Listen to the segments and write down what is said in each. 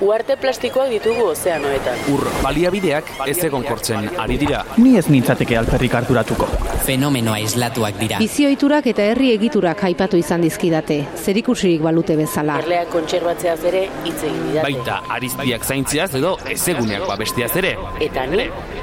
Uarte plastikoak ditugu ozeanoetan. Ur baliabideak ez egon kortzen ari dira. Ni ez nintzateke alperrik harturatuko. Fenomenoa islatuak dira. Bizioiturak eta herri egiturak aipatu izan dizkidate, zerikusirik balute bezala. Erleak kontserbatzeaz ere hitz egin didate. Baita ariztiak zaintziaz edo ezeguneak babestiaz ere. Eta ni,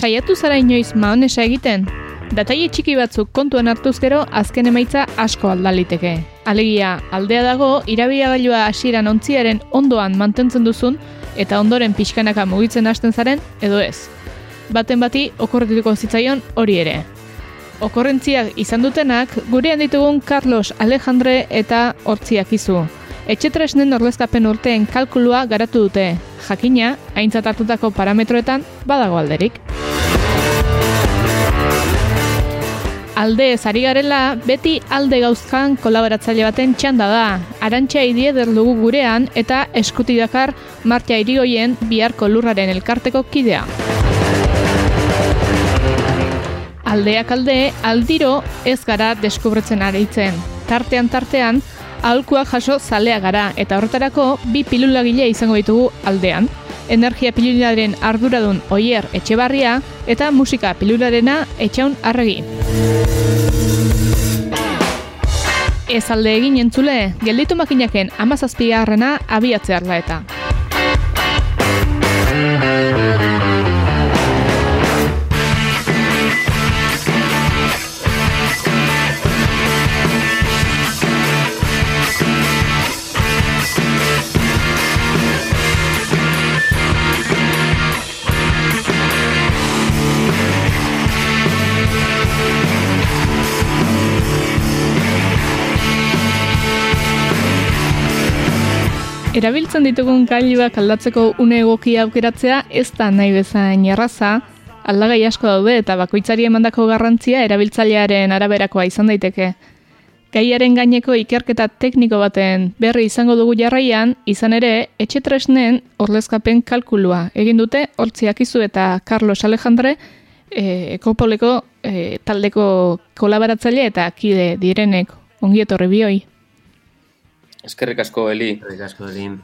Saiatu zara inoiz maonesa egiten? Dataile txiki batzuk kontuan hartuz gero azken emaitza asko aldaliteke. Alegia, aldea dago, irabiagailua hasieran ontziaren ondoan mantentzen duzun eta ondoren pixkanaka mugitzen hasten zaren edo ez. Baten bati okorretuko zitzaion hori ere. Okorrentziak izan dutenak gurean ditugun Carlos Alejandre eta Hortziak izu. Etxetresnen orleztapen urteen kalkulua garatu dute. Jakina, aintzat hartutako parametroetan badago alderik. Alde ez ari garela, beti alde gauzkan kolaboratzaile baten txanda da. Arantxa idieder dugu gurean eta eskuti dakar Martia Irigoien biharko lurraren elkarteko kidea. Aldeak alde, aldiro ez gara deskubretzen aritzen. Tartean tartean, aholkuak jaso zalea gara eta horretarako bi pilulagile izango ditugu aldean. Energia pilularen arduradun oier etxebarria eta musika pilularena etxaun arregi. Ez alde egin entzule, gelditu makinaken amazazpigarrena abiatzearla eta. Erabiltzen ditugun gailuak aldatzeko une egokia aukeratzea ez da nahi bezain erraza, aldagai asko daude eta bakoitzari emandako garrantzia erabiltzailearen araberakoa izan daiteke. Gaiaren gaineko ikerketa tekniko baten berri izango dugu jarraian, izan ere, etxetresnen orlezkapen kalkulua. Egin dute, hortziak izu eta Carlos Alejandre, e, ekopoleko e, taldeko kolaboratzaile eta kide direnek ongi etorri bioi. Eskerrik asko, Eli. Eskerrik asko egin.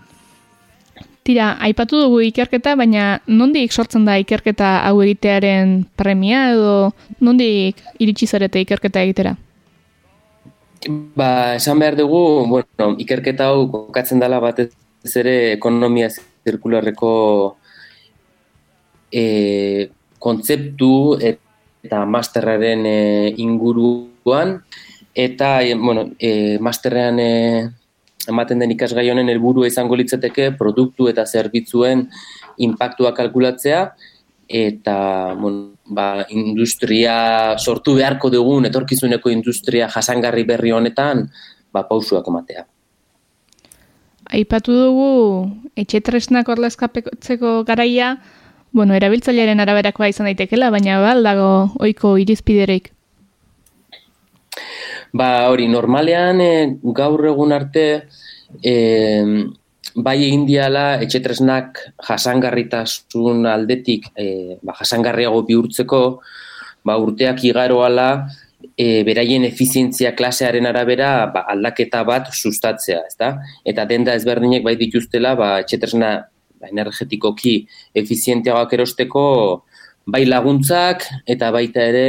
Tira, aipatu dugu ikerketa, baina nondik sortzen da ikerketa hau egitearen premia edo nondik iritsi zarete ikerketa egitera? Ba, esan behar dugu, bueno, ikerketa hau kokatzen dela batez ere ekonomia zirkularreko e, kontzeptu eta masterraren e, inguruan eta e, bueno, e, masterrean e, ematen den ikasgai honen helburua izango litzateke produktu eta zerbitzuen inpaktua kalkulatzea eta bueno, ba, industria sortu beharko dugun etorkizuneko industria jasangarri berri honetan ba, pausuak ematea. Aipatu dugu etxetresnak orlezkapetzeko garaia, bueno, erabiltzailearen araberakoa izan daitekela, baina bal dago ohiko irizpidereik. Ba, hori, normalean e, gaur egun arte e, bai egin diala etxetresnak jasangarritasun aldetik e, ba, jasangarriago bihurtzeko ba, urteak igaroala e, beraien efizientzia klasearen arabera ba, aldaketa bat sustatzea, ezta? Eta denda ezberdinek bai dituztela ba, etxetresna ba, energetikoki efizienteagoak erosteko bai laguntzak eta baita ere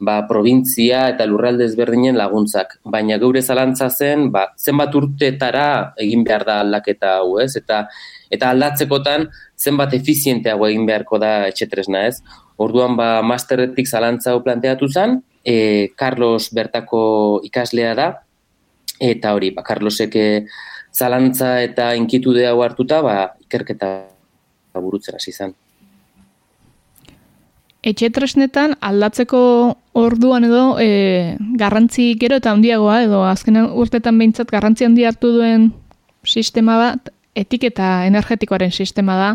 ba, provintzia eta lurralde ezberdinen laguntzak. Baina geure zalantza zen, ba, zenbat urtetara egin behar da aldaketa hau, ez? Eta, eta aldatzekotan, zenbat efizienteago egin beharko da etxetresna, ez? Orduan, ba, masterretik zalantza hau planteatu zen, e, Carlos bertako ikaslea da, eta hori, ba, Carlosek e, zalantza eta inkitude hau hartuta, ba, ikerketa burutzen hasi izan. Etxe tresnetan aldatzeko orduan edo e, garrantzi gero eta handiagoa edo azken urtetan behintzat garrantzi handi hartu duen sistema bat etiketa energetikoaren sistema da.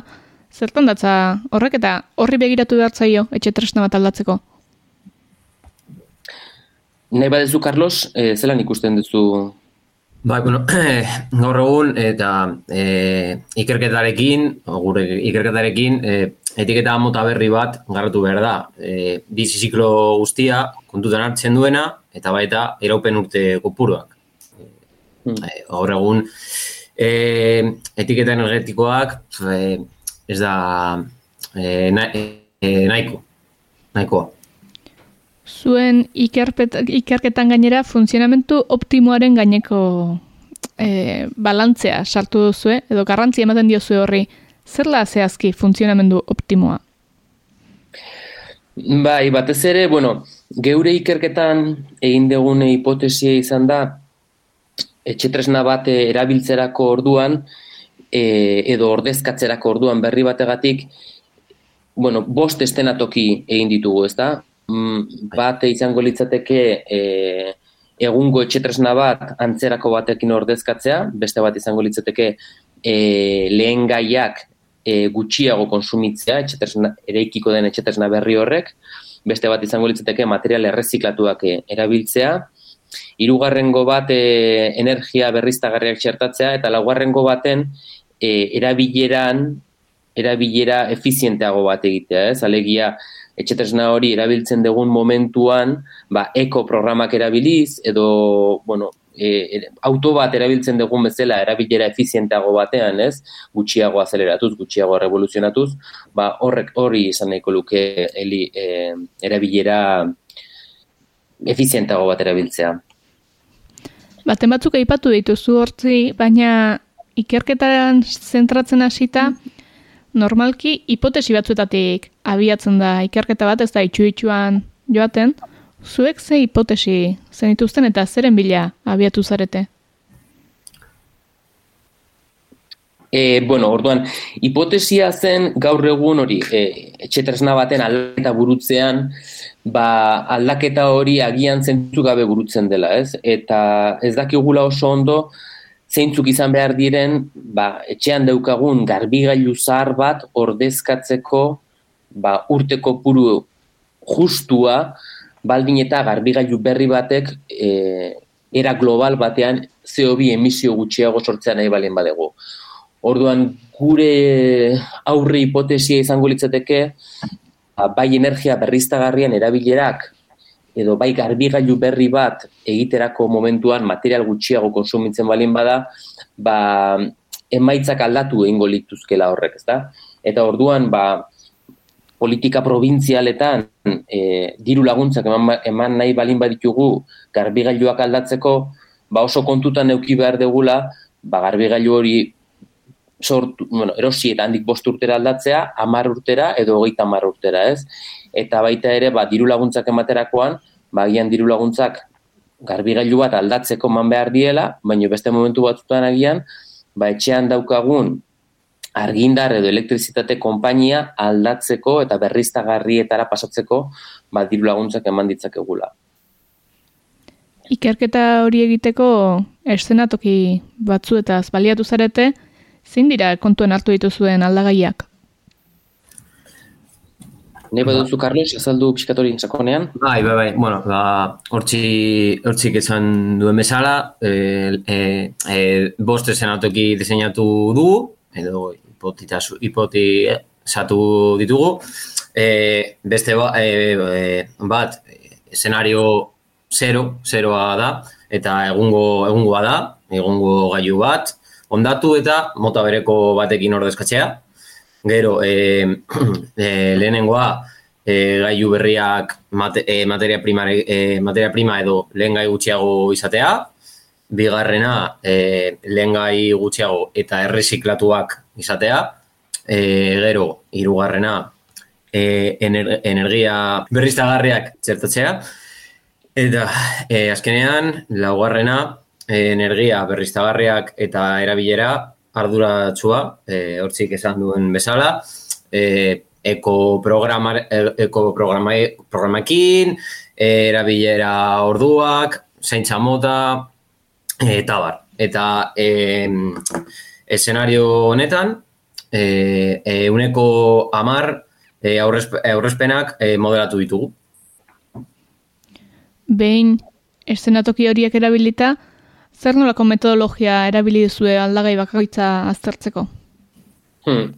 Zertan datza horrek eta horri begiratu behartzaio etxe tresna bat aldatzeko? Nahi badezu, Carlos, e, zelan ikusten duzu Bai, bueno, gaur egun eta e, ikerketarekin, gure ikerketarekin, e, etiketa mota berri bat garratu behar da. E, bizi ziklo guztia kontutan hartzen duena eta baita eraupen urte kopuruak. Hmm. E, gaur egun e, etiketa energetikoak e, ez da e, na, e, nahiko. Nahikoa. Zuen ikerketan gainera funtzionamentu optimoaren gaineko e, balantzea sartu duzue, edo garrantzi ematen diozue horri, zer la zehazki funtzionamendu optimoa? Bai, batez ere, bueno, geure ikerketan egin degune hipotesia izan da, etxetresna bat erabiltzerako orduan, e, edo ordezkatzerako orduan berri bategatik, bueno, bost estenatoki egin ditugu, ez da? Mm, bat izango litzateke e, egungo etxetresna bat antzerako batekin ordezkatzea, beste bat izango litzateke e, lehen gaiak e, gutxiago konsumitzea, etxetresna, ereikiko den etxetresna berri horrek, beste bat izango litzateke material erreziklatuak e, erabiltzea, hirugarrengo bat e, energia berriztagarriak txertatzea, eta laugarrengo baten e, erabileran, erabilera efizienteago bat egitea, ez? Alegia, etxetresna hori erabiltzen dugun momentuan, ba, eko programak erabiliz, edo, bueno, e, e, auto bat erabiltzen dugun bezala erabilera efizientago batean, ez? Gutxiago azeleratuz, gutxiago revoluzionatuz, ba, horrek hori izan nahiko luke eli, e, erabilera efizientago bat erabiltzea. Baten batzuk aipatu dituzu hortzi, baina ikerketaren zentratzen hasita, normalki hipotesi batzuetatik abiatzen da ikerketa bat, ez da itxu-itxuan joaten, zuek ze hipotesi zenituzten eta zeren bila abiatu zarete? E, bueno, orduan, hipotesia zen gaur egun hori, e, etxetresna baten aldaketa burutzean, ba, aldaketa hori agian zentzu gabe burutzen dela, ez? Eta ez dakigula oso ondo, zeintzuk izan behar diren, ba, etxean daukagun garbigailu zahar bat ordezkatzeko ba, urteko puru justua, baldin eta garbigailu berri batek e, era global batean CO2 emisio gutxiago sortzea nahi balen badego. Orduan, gure aurre hipotesia izango litzateke, ba, bai energia berriztagarrian erabilerak edo bai garbigailu berri bat egiterako momentuan material gutxiago konsumitzen balin bada, ba, emaitzak aldatu egingo lituzkela horrek, ezta? Eta orduan, ba, politika provintzialetan e, diru laguntzak eman, eman nahi balin baditugu garbigailuak aldatzeko, ba oso kontutan neuki behar degula, ba, garbigailu hori sortu, bueno, erosi eta handik bost urtera aldatzea, amar urtera edo hogeita amar urtera, ez? Eta baita ere, ba, diru laguntzak ematerakoan, ba, agian diru laguntzak garbigailu bat aldatzeko man behar diela, baina beste momentu batzutan agian, ba, etxean daukagun argindar edo elektrizitate konpainia aldatzeko eta berriztagarrietara pasatzeko ba, diru laguntzak eman ditzakegula. Ikerketa hori egiteko eszenatoki batzuetaz baliatu zarete, zein dira kontuen hartu dituzuen aldagaiak? Nei baduzu, Carlos, azaldu pixkatori sakonean? Bai, bai, bai. Bueno, ba, hortzi, hortzik esan duen bezala, e, e, e, bost esenatoki diseinatu dugu, edo hipotita, hipoti satu ditugu. E, beste ba, e, bat, escenario zero, zeroa da, eta egungo, egungoa da, egungo gailu bat, ondatu eta mota bereko batekin ordezkatzea. Gero, e, e, lehenengoa, e, gailu berriak mate, e, materia, prima, e, materia prima edo lehen gai gutxiago izatea. Bigarrena, e, lehen gutxiago eta erreziklatuak izatea. E, gero, hirugarrena, e, ener, energia berriztagarriak txertatzea. Eta e, azkenean, laugarrena, e, energia berriztagarriak eta erabilera arduratsua, e, hortzik esan duen bezala, e, eko, programa, eko programa, programakin, erabilera orduak, zaintza mota, eta bar. Eta e, eszenario honetan, e, e, uneko amar e, aurrezpenak e, modelatu ditugu behin eszenatoki horiek erabilita, zer nolako metodologia erabili duzue aldagai bakaitza aztertzeko? Hmm.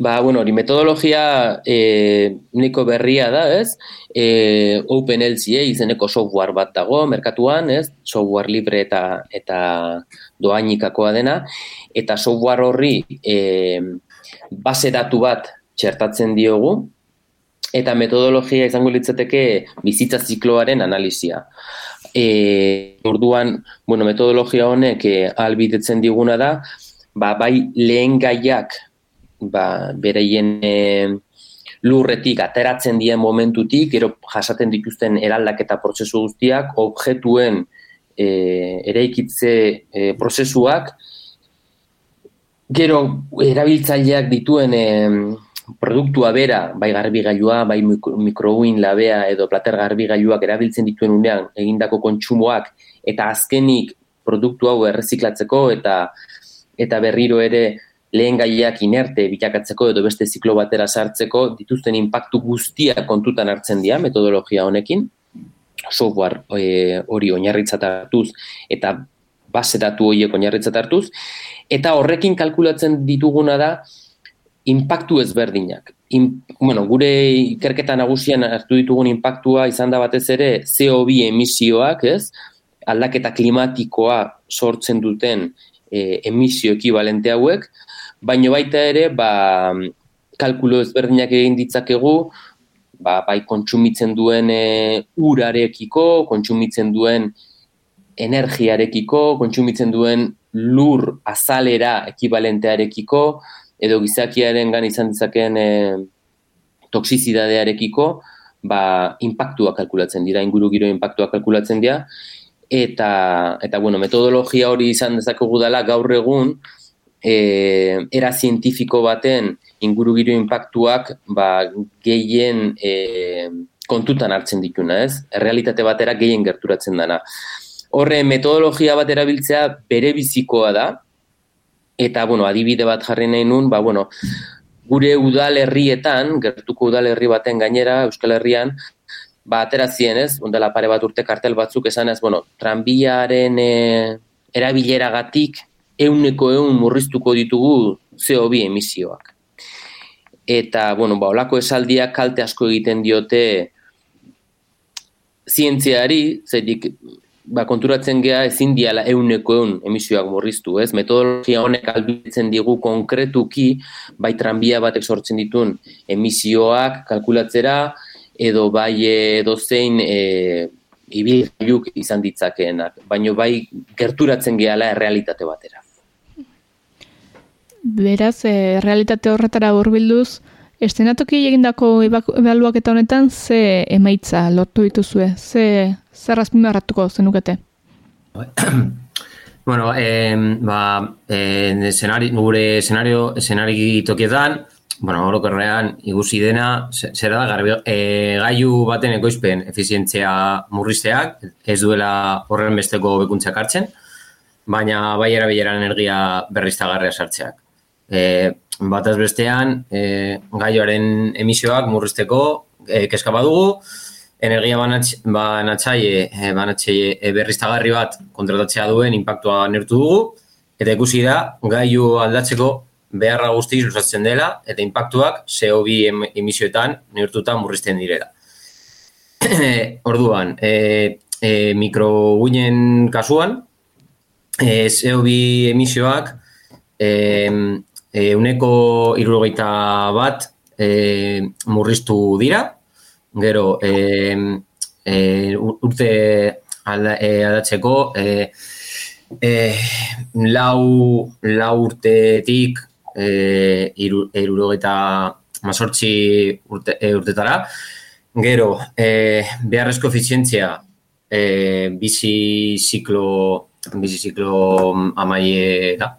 Ba, bueno, hori metodologia e, niko berria da, ez? E, OpenLCA izeneko software bat dago merkatuan, ez? Software libre eta eta doainikakoa dena. Eta software horri e, base datu bat txertatzen diogu, eta metodologia izango litzateke bizitza zikloaren analizia. E, orduan, bueno, metodologia honek e, albidetzen diguna da, ba, bai lehen gaiak ba, bereien e, lurretik ateratzen dien momentutik, gero jasaten dituzten eraldaketa prozesu guztiak, objetuen e, eraikitze e, prozesuak, gero erabiltzaileak dituen e, produktua bera, bai garbigailua, bai mikrouin labea edo plater garbigailuak erabiltzen dituen unean egindako kontsumoak eta azkenik produktu hau erreziklatzeko eta eta berriro ere lehen gaiak inerte bitakatzeko edo beste ziklo batera sartzeko dituzten inpaktu guztia kontutan hartzen dira metodologia honekin software e, hori oinarritzat hartuz eta base datu horiek oinarritzat hartuz eta horrekin kalkulatzen dituguna da impactu ezberdinak. In, bueno, gure ikerketa nagusian hartu ditugun impactua izan da batez ere CO2 emisioak, ez? Aldaketa klimatikoa sortzen duten e, emisio ekibalente hauek, baino baita ere, ba, kalkulo ezberdinak egin ditzakegu, ba, bai kontsumitzen duen e, urarekiko, kontsumitzen duen energiarekiko, kontsumitzen duen lur azalera ekibalentearekiko, edo gizakiaren gan izan dizakeen e, toksizidadearekiko, ba, impactua kalkulatzen dira, inguru giro impactua kalkulatzen dira, eta, eta bueno, metodologia hori izan dezakegu dela gaur egun, e, era zientifiko baten inguru giro impactuak ba, gehien e, kontutan hartzen dituna, ez? Errealitate batera gehien gerturatzen dana. Horre, metodologia bat erabiltzea bere bizikoa da, eta bueno, adibide bat jarri nahi nun, ba, bueno, gure udalerrietan, gertuko udalerri baten gainera, Euskal Herrian, ba, aterazien ez, ondela pare bat urte kartel batzuk esan ez, bueno, tranbiaren e, erabilera gatik, euneko eun murriztuko ditugu CO2 emisioak. Eta, bueno, ba, olako esaldiak kalte asko egiten diote zientziari, zedik ba, konturatzen gea ezin diala euneko eun emisioak murriztu, ez? Metodologia honek albitzen digu konkretuki, bai tranbia batek sortzen ditun emisioak kalkulatzera, edo bai edo zein e, ibilgaiuk izan ditzakeenak, baino bai gerturatzen gehala errealitate batera. Beraz, e, realitate horretara hurbilduz, estenatoki egindako ebaluak eta honetan ze emaitza lortu dituzue, ze zer azpimarratuko zenukete? bueno, eh, ba, eh, escenari, gure escenario, escenari tokietan, bueno, orokorrean igusi dena, zera da, garbi, eh, gaiu baten ekoizpen efizientzia murrizteak, ez duela horren besteko bekuntzak hartzen, baina bai erabilera energia berriztagarria sartzeak. Eh, bataz bestean, eh, gaioaren emisioak murrizteko eh, keska badugu, energia banatzaile, eh, banatzaile e, berriztagarri bat kontratatzea duen impactua nertu dugu, eta ikusi da, gaiu aldatzeko beharra guzti luzatzen dela, eta impactuak CO2 emisioetan neurtuta murrizten direla. Orduan, e, e, mikroguinen kasuan, e, CO2 emisioak e, e, uneko irurogeita bat e, murriztu dira, Gero, e, e, urte alda, e, aldatzeko, e, e, lau, lau urtetik e, iru, eta mazortzi urte, e, urtetara, Gero, e, beharrezko efizientzia e, bizi ziklo bizi ziklo amaie da,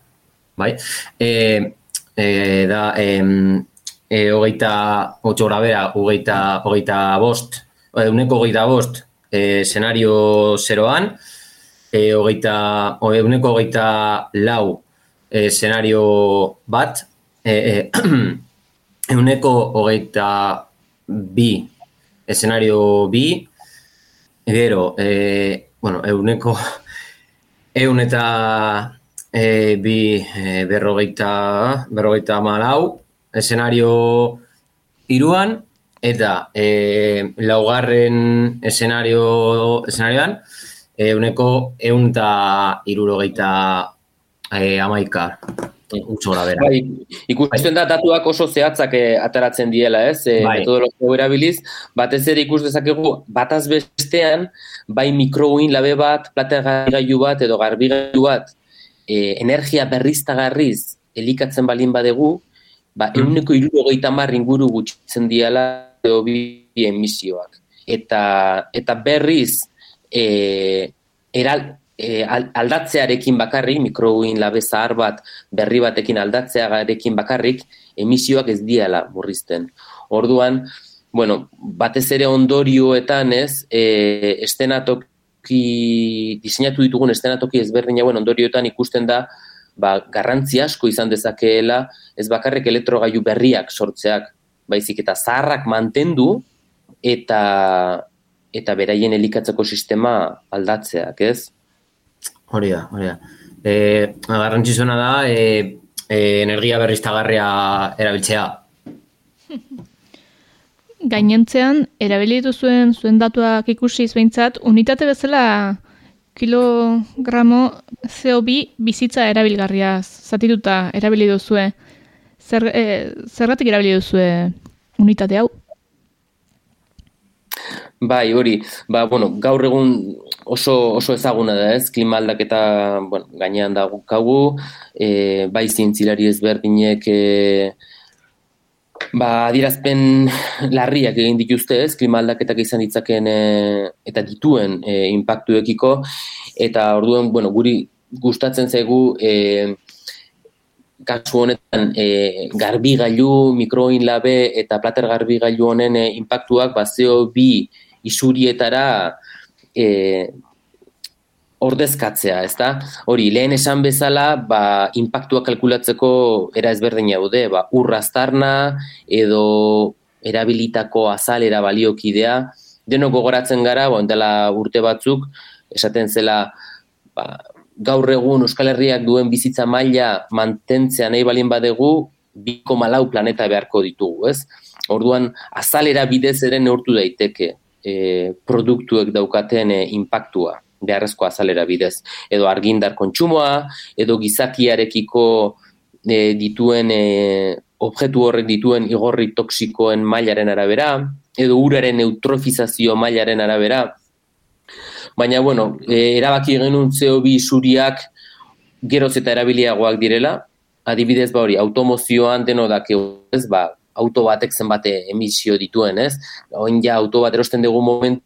bai? E, e, da, e, e, hogeita, otxo grabea, hogeita, hogeita bost, e, uneko hogeita bost, e, senario zeroan, e, hogeita, uneko hogeita lau, e, senario bat, e, e, uneko hogeita bi, escenario bi, gero, e, bueno, euneko, eun eta e, bi e, berrogeita, berrogeita malau, escenario iruan, eta e, laugarren escenario, escenarioan, euneko eun eta irurogeita e, amaika bera. Bai, ikusten da datuak oso zehatzak eh, ataratzen diela, ez? E, bai. Metodologio erabiliz, batez ere ikus dezakegu bataz bestean, bai mikrouin labe bat, plata gailu bat edo garbigailu bat, e, energia berriztagarriz elikatzen balin badegu, ba, mm. euneko irurogeita marri inguru gutxitzen diela edo bi emisioak. Eta, eta berriz, e, eral, e, aldatzearekin bakarrik, mikrouin labe zahar bat berri batekin aldatzearekin bakarrik, emisioak ez diala murrizten. Orduan, bueno, batez ere ondorioetan ez, e, estenatoki, diseinatu ditugun estenatoki ezberdin hauen ondorioetan ikusten da, ba, garrantzi asko izan dezakeela, ez bakarrik elektrogailu berriak sortzeak, baizik eta zaharrak mantendu, eta eta beraien elikatzeko sistema aldatzeak, ez? Hori da, hori da. E, garrantzizuna da, e, e, energia berriztagarria erabiltzea. Gainentzean, erabili zuen zuen datuak ikusi behintzat, unitate bezala kilogramo CO2 bizitza erabilgarria zatituta erabili duzue. Zer, e, zergatik erabili duzue unitate hau? Bai, hori, ba, bueno, gaur egun oso, oso ezaguna da ez, klima aldaketa, bueno, gainean da gukagu, e, bai zientzilari ezberdinek, e, ba, adirazpen larriak egin dituzte ez, klima aldaketak izan ditzaken e, eta dituen e, impactuekiko, eta orduen, bueno, guri gustatzen zaigu, e, kasu honetan e, garbigailu, mikroin labe eta plater garbigailu honen e, impactuak, ba, CO2 isurietara e, ordezkatzea, ezta? Hori, lehen esan bezala, ba, impactua kalkulatzeko era ezberdin daude, ba, urraztarna edo erabilitako azalera baliokidea, denok gogoratzen gara, bo, dela urte batzuk, esaten zela, ba, gaur egun Euskal Herriak duen bizitza maila mantentzea nahi balin badegu, 2,4 planeta beharko ditugu, ez? Orduan, azalera bidez ere neurtu daiteke e, produktuek daukaten e, impactua beharrezko azalera bidez. Edo argindar kontsumoa, edo gizakiarekiko e, dituen, e, objektu horrek dituen igorri toksikoen mailaren arabera, edo uraren neutrofizazio mailaren arabera. Baina, bueno, e, erabaki genuen CO2 suriak geroz eta erabiliagoak direla, adibidez ba hori, automozioan deno dake, ez ba, auto batek zenbate emisio dituen, ez? Oin ja auto bat erosten dugu moment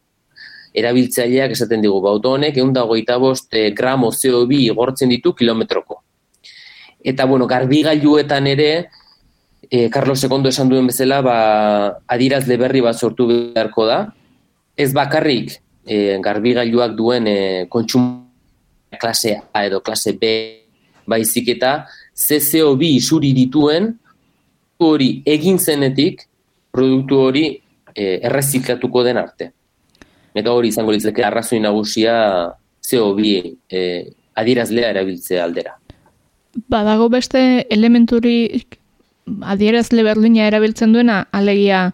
erabiltzaileak esaten digu, ba, auto honek egun dago bost e, gramo CO2 igortzen ditu kilometroko. Eta, bueno, garbigailuetan ere, e, Carlos II esan duen bezala, ba, adirazle berri bat sortu beharko da. Ez bakarrik, e, garbigailuak duen e, kontsum klase A edo klase B baizik eta CCO2 isuri dituen hori egin zenetik produktu hori e, erreziklatuko den arte. Eta hori izango litzeke arrazoi nagusia CO2 e, adierazlea erabiltzea aldera. Badago beste elementurik adierazle berlina erabiltzen duena, alegia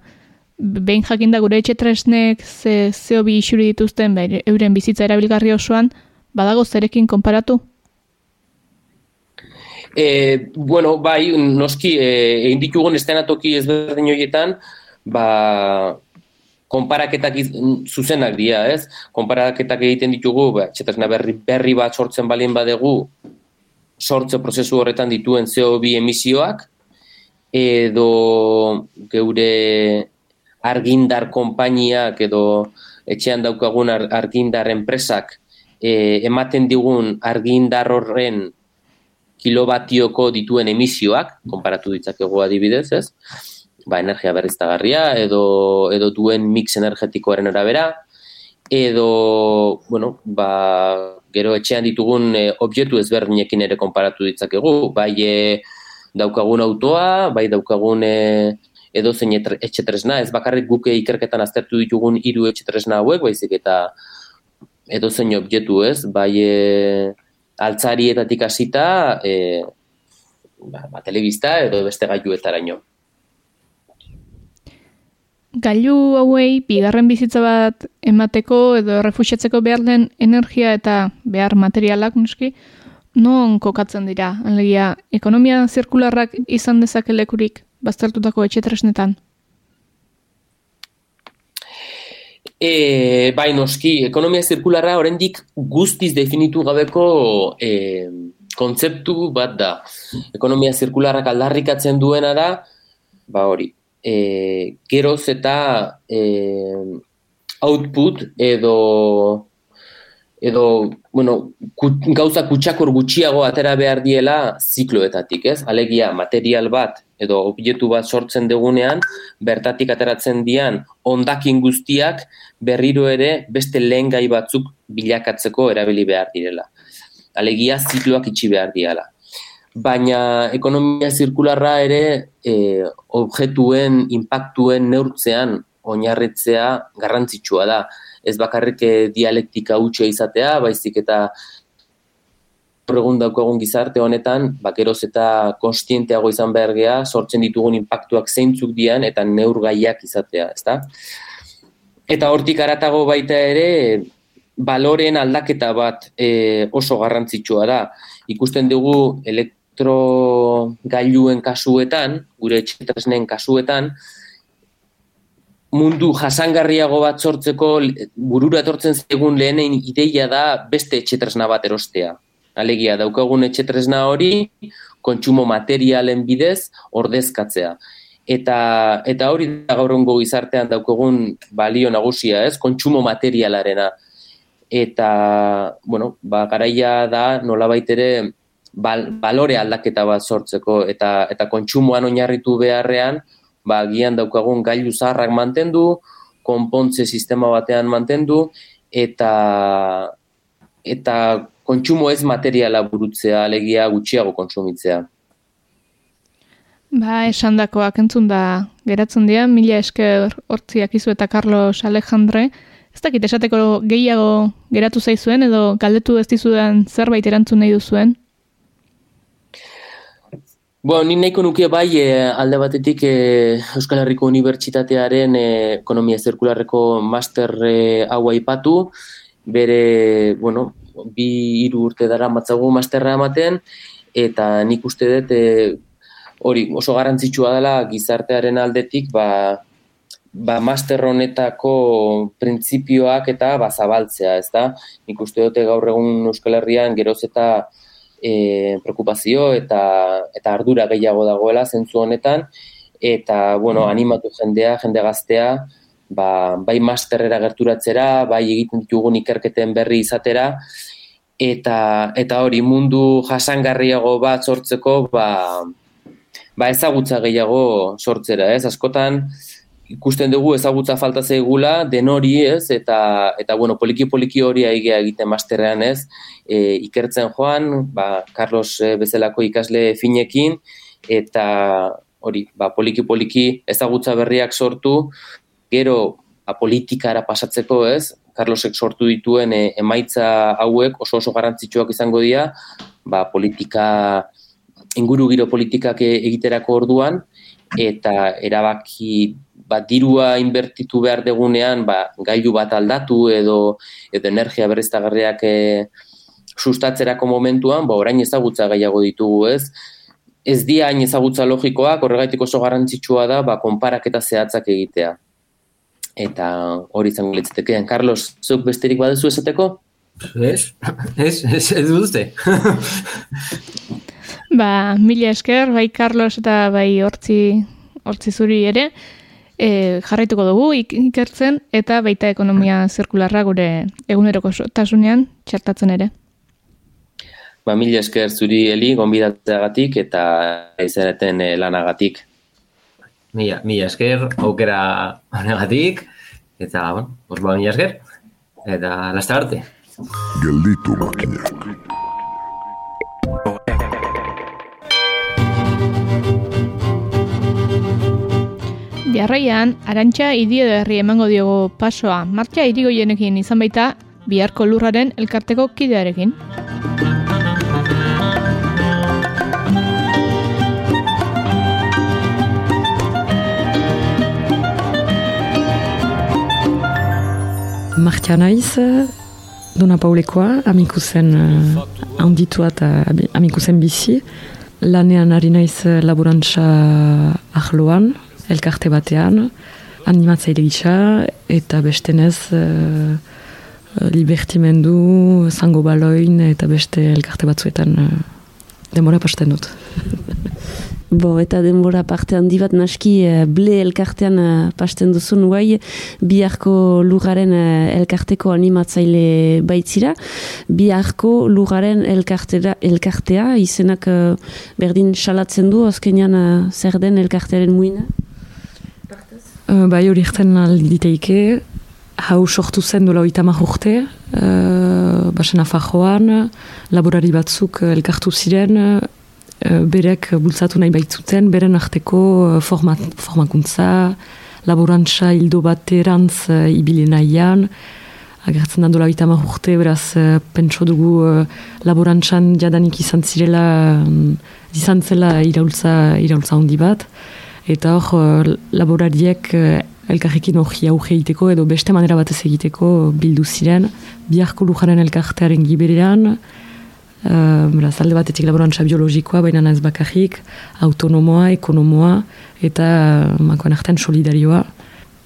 behin jakinda gure etxe tresnek ze CO2 isuri dituzten euren bizitza erabilgarri osoan, badago zerekin konparatu? E, bueno, bai, noski, e, egin ditugun estenatoki ezberdin horietan, ba, konparaketak zuzenak dira, ez? Konparaketak egiten ditugu, ba, txetasna berri, berri bat sortzen balien badegu, sortze prozesu horretan dituen CO2 emisioak, edo geure argindar konpainiak edo etxean daukagun argindar enpresak e, ematen digun argindar horren kilobatioko dituen emisioak, konparatu ditzakegu adibidez, ez? Ba, energia berriztagarria edo, edo duen mix energetikoaren arabera, edo, bueno, ba, gero etxean ditugun e, objektu ezberdinekin ere konparatu ditzakegu, bai e, daukagun autoa, bai daukagun e, edo zein etxetresna, ez bakarrik guke ikerketan aztertu ditugun hiru etxetresna hauek, baizik eta edo zein objektu ez, bai e, altzarietatik hasita e, ba, ba, telebista edo beste gailuetaraino. Gailu hauei bigarren bizitza bat emateko edo refusiatzeko behar den energia eta behar materialak nuski, non kokatzen dira? Alegia, ekonomia zirkularrak izan dezakelekurik baztertutako etxetresnetan? E, bai, noski, ekonomia zirkularra oraindik guztiz definitu gabeko e, kontzeptu bat da. Ekonomia zirkularrak aldarrikatzen duena da, ba hori, e, geroz eta e, output edo edo, bueno, gauza kutsakor gutxiago atera behar diela zikloetatik, ez? Alegia, material bat edo objektu bat sortzen degunean, bertatik ateratzen dian ondakin guztiak berriro ere beste lehen gai batzuk bilakatzeko erabili behar direla. Alegia zikloak itxi behar diala. Baina ekonomia zirkularra ere e, objektuen, impactuen neurtzean oinarritzea garrantzitsua da. Ez bakarrik dialektika utxe izatea, baizik eta egun daukagun gizarte honetan, bakeroz eta konstienteago izan behar geha, sortzen ditugun impactuak zeintzuk dian eta neurgaiak izatea, ezta? Eta hortik aratago baita ere, baloren aldaketa bat e, oso garrantzitsua da. Ikusten dugu elektrogailuen kasuetan, gure etxetresnen kasuetan, mundu jasangarriago bat sortzeko burura etortzen zegun lehenen ideia da beste etxetresna bat erostea. Alegia, daukagun etxetresna hori, kontsumo materialen bidez ordezkatzea. Eta, eta hori da gaurongo gizartean daukagun balio nagusia, ez? Kontsumo materialarena. Eta, bueno, ba, garaia da nola baitere bal, balore aldaketa bat sortzeko eta, eta kontsumoan oinarritu beharrean, ba, gian daukagun gailu zaharrak mantendu, konpontze sistema batean mantendu, eta, eta kontsumo ez materiala burutzea, alegia gutxiago kontsumitzea. Ba, esan dakoak entzun da geratzen dira, mila esker hortziak izu eta Carlos Alejandre. Ez dakit esateko gehiago geratu zaizuen edo galdetu ez dizudan zerbait erantzun nahi duzuen? Bo, ni nahiko nuke bai e, alde batetik e, Euskal Herriko Unibertsitatearen e, ekonomia zirkularreko master e, hau aipatu, bere, bueno, bi hiru urte dara matzagu masterra ematen, eta nik uste dut e, hori oso garrantzitsua dela gizartearen aldetik ba, ba master honetako printzipioak eta ba, zabaltzea, ez da? Nik uste dute gaur egun Euskal Herrian geroz eta e, preokupazio eta, eta ardura gehiago dagoela zentzu honetan, eta bueno, animatu jendea, jende gaztea, ba, bai masterrera gerturatzera, bai egiten ditugun ikerketen berri izatera, eta, eta hori mundu jasangarriago bat sortzeko, ba, ba ezagutza gehiago sortzera, ez? Askotan, ikusten dugu ezagutza falta zaigula, den hori ez, eta, eta bueno, poliki-poliki hori aigea egiten masterrean ez, e, ikertzen joan, ba, Carlos e, bezalako ikasle finekin, eta hori, ba, poliki-poliki ezagutza berriak sortu, gero ba, politikara pasatzeko ez, Carlosek sortu dituen e, emaitza hauek oso oso garrantzitsuak izango dira, ba, politika, inguru giro politikak e, egiterako orduan, eta erabaki bat dirua inbertitu behar degunean, ba, gailu bat aldatu edo, edo energia berriztagarriak e, sustatzerako momentuan, ba, orain ezagutza gehiago ditugu ez, ez dia hain ezagutza logikoak, horregaitik oso garrantzitsua da, ba, konparak eta zehatzak egitea eta hori izango litzatekean. Carlos, zuk besterik baduzu esateko? Ez, ez, ez, ez duzte. ba, mila esker, bai Carlos eta bai hortzi, hortzi zuri ere. E, jarraituko dugu ik- ikertzen eta baita ekonomia zirkularra gure eguneroko tasunean txertatzen ere. Ba, mila esker zuri heli, gonbidatzeagatik eta izaneten eh, lanagatik. Mila, mila esker, aukera honegatik, eta, bueno, pues ba, mila esker, eta lasta arte. Gelditu makinak. Jarraian, arantxa idio herri emango diogo pasoa, martxa irigoienekin izan baita, biharko lurraren elkarteko kidearekin. Martia naiz, Dona Paulekoa, amikuzen handitua eta abi- amikuzen bizi. Lanean ari naiz eh, laborantza ahloan, elkarte batean, animatzaile gisa, eta bestenez uh, libertimendu, zango baloin, eta beste elkarte batzuetan uh, demora pasten dut. Bo, eta denbora parte handi bat naski eh, ble elkartean eh, pasten duzun guai, biharko lugaren eh, elkarteko animatzaile baitzira, biharko lugaren elkartera, elkartea, izenak eh, berdin salatzen du, azkenean eh, zer den elkartearen muina? Uh, bai hori erten alditeike, hau sortu zen dola oita urte, uh, basen afajoan, laborari batzuk elkartu ziren, uh, berek bultzatu nahi baitzuten, beren arteko forma, formakuntza, laborantza hildo baterantz uh, ibili nahian, agertzen da dola oita urte, beraz uh, pentso dugu uh, laborantzan jadanik izan zirela, um, izan zela iraultza, iraultza handi bat, eta hor uh, laborariek uh, elkarrekin hori auge egiteko edo beste manera batez egiteko bildu ziren. Biharko lujaren elkartearen giberean uh, beraz alde batetik laborantza biologikoa baina ez bakarrik autonomoa, ekonomoa eta uh, makoan artean solidarioa.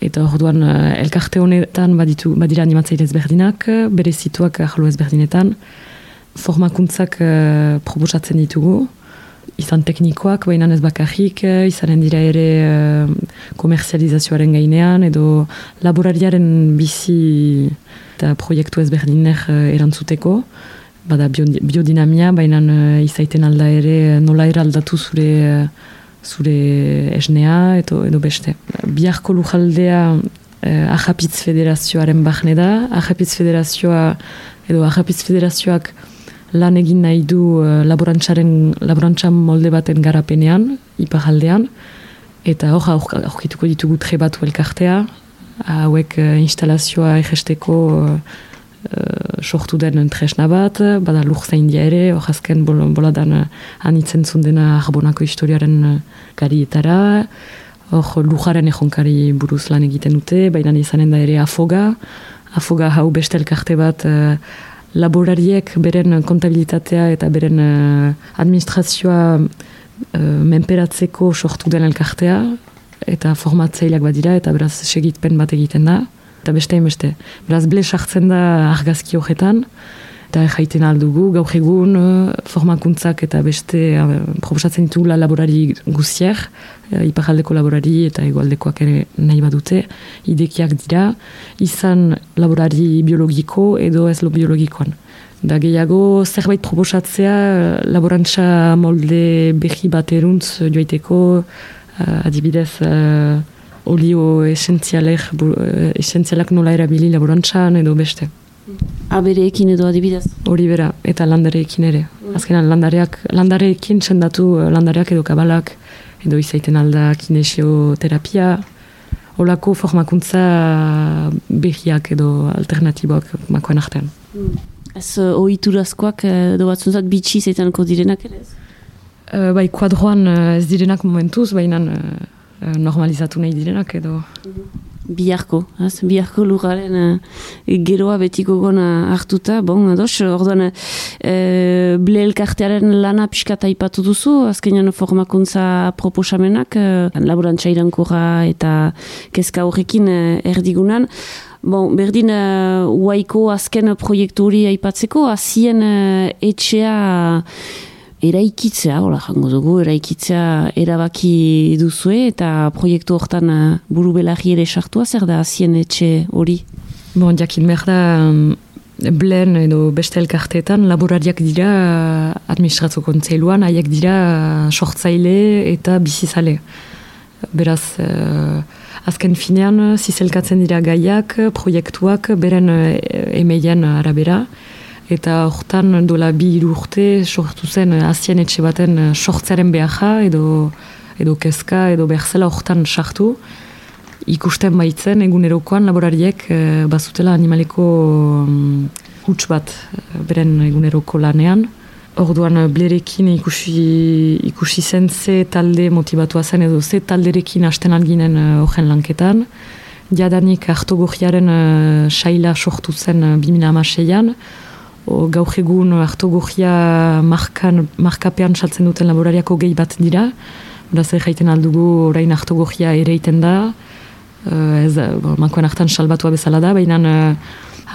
Eta orduan elkarte honetan baditu, badira animatzaile ezberdinak bere zituak ahlo ezberdinetan. Formakuntzak uh, proposatzen ditugu izan teknikoak, baina ez bakarrik, izanen dira ere uh, komerzializazioaren gainean, edo laborariaren bizi eta proiektu ezberdinek uh, erantzuteko, bada bio, biodinamia, baina uh, izaiten alda ere nola eraldatu zure zure esnea edo, edo beste. Biharko lujaldea uh, Ajapitz Federazioaren bahne da, Ajapitz Federazioa edo Ajapitz Federazioak lan egin nahi du uh, laborantzaren laborantza molde baten garapenean, iparaldean, eta hor aur- aurkituko ditugu trebatu elkartea, hauek uh, instalazioa egesteko uh, uh, sortu den tresna bat, bada lur zaindia ere, hor azken bol, boladan anitzen zundena arbonako historiaren garietara, hor lujaren ejonkari buruz lan egiten dute, baina izanen da ere afoga, afoga hau beste elkarte bat uh, laborariek beren kontabilitatea eta beren uh, administrazioa uh, menperatzeko sortu den elkartea eta formatzaileak badira eta beraz segitpen bat egiten da eta beste beste. Beraz ble sartzen da argazki horretan eta jaiten aldugu gaur egun uh, formakuntzak eta beste uh, proposatzen ditugula laborari guzier uh, iparaldeko laborari eta egualdekoak ere nahi badute idekiak dira izan laborari biologiko edo ez lo biologikoan. Da gehiago zerbait proposatzea laborantza molde behi bat eruntz joiteko adibidez olio esentzialek, bu- esentzialak nola erabili laborantzan edo beste. Abereekin edo adibidez. Hori bera, eta landareekin ere. Azkenan landareak, landareekin sendatu eh, landareak edo kabalak, edo izaiten alda kinesioterapia, olako formakuntza behiak edo alternatiboak makoen artean. Ez uh, ohiturazkoak eh, edo batzuntzat bitxi zeitanko direnak ere ez? Uh, bai, kuadroan eh, ez direnak momentuz, baina eh, eh, normalizatu nahi direnak edo... Biharko, ez? biharko lugaren uh, geroa betiko gona hartuta, bon, ados, orduan uh, ble elkartearen lana pixkat aipatu duzu, azkenean formakuntza proposamenak, uh, laborantza irankorra eta kezka horrekin uh, erdigunan, Bon, berdin, uh, uaiko azken proiektu hori aipatzeko, azien uh, etxea eraikitzea, hola jango dugu, eraikitzea erabaki duzue eta proiektu hortan uh, buru belagi ere sartua, zer da azien etxe hori? Bon, jakin behar da, blen edo beste elkarteetan laborariak dira administratzo kontzeiluan, haiek dira sortzaile eta bizizale. Beraz, uh, azken finean, zizelkatzen dira gaiak, proiektuak, beren uh, emeien arabera, eta hortan dola bi urte sortu zen azien etxe baten sortzaren beharra edo, edo kezka edo berzela hortan sartu ikusten baitzen egunerokoan laborariek e, bazutela animaleko um, huts bat eh, beren eguneroko lanean. Orduan eh, blerekin ikusi, ikusi zen ze talde motibatua zen edo ze talderekin hasten alginen horren lanketan. Jadanik hartogogiaren uh, saila sortu zen uh, 2006an. Gaur egun hartogogia markan, markapean saltzen duten laborariako gehi bat dira. Horaz jaiten aldugu orain hartogogia ere iten da uh, ez, bon, mankoen hartan salbatua bezala da, baina uh,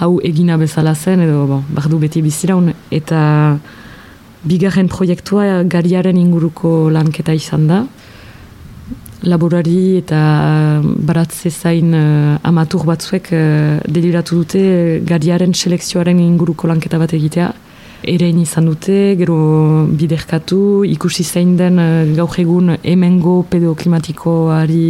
hau egina bezala zen, edo bon, bardu beti biziraun, eta bigarren proiektua gariaren inguruko lanketa izan da. Laborari eta baratze zain uh, amatur batzuek uh, deliratu dute gariaren selekzioaren inguruko lanketa bat egitea. Erein izan dute, gero biderkatu, ikusi zein den uh, gaur egun emengo pedoklimatikoari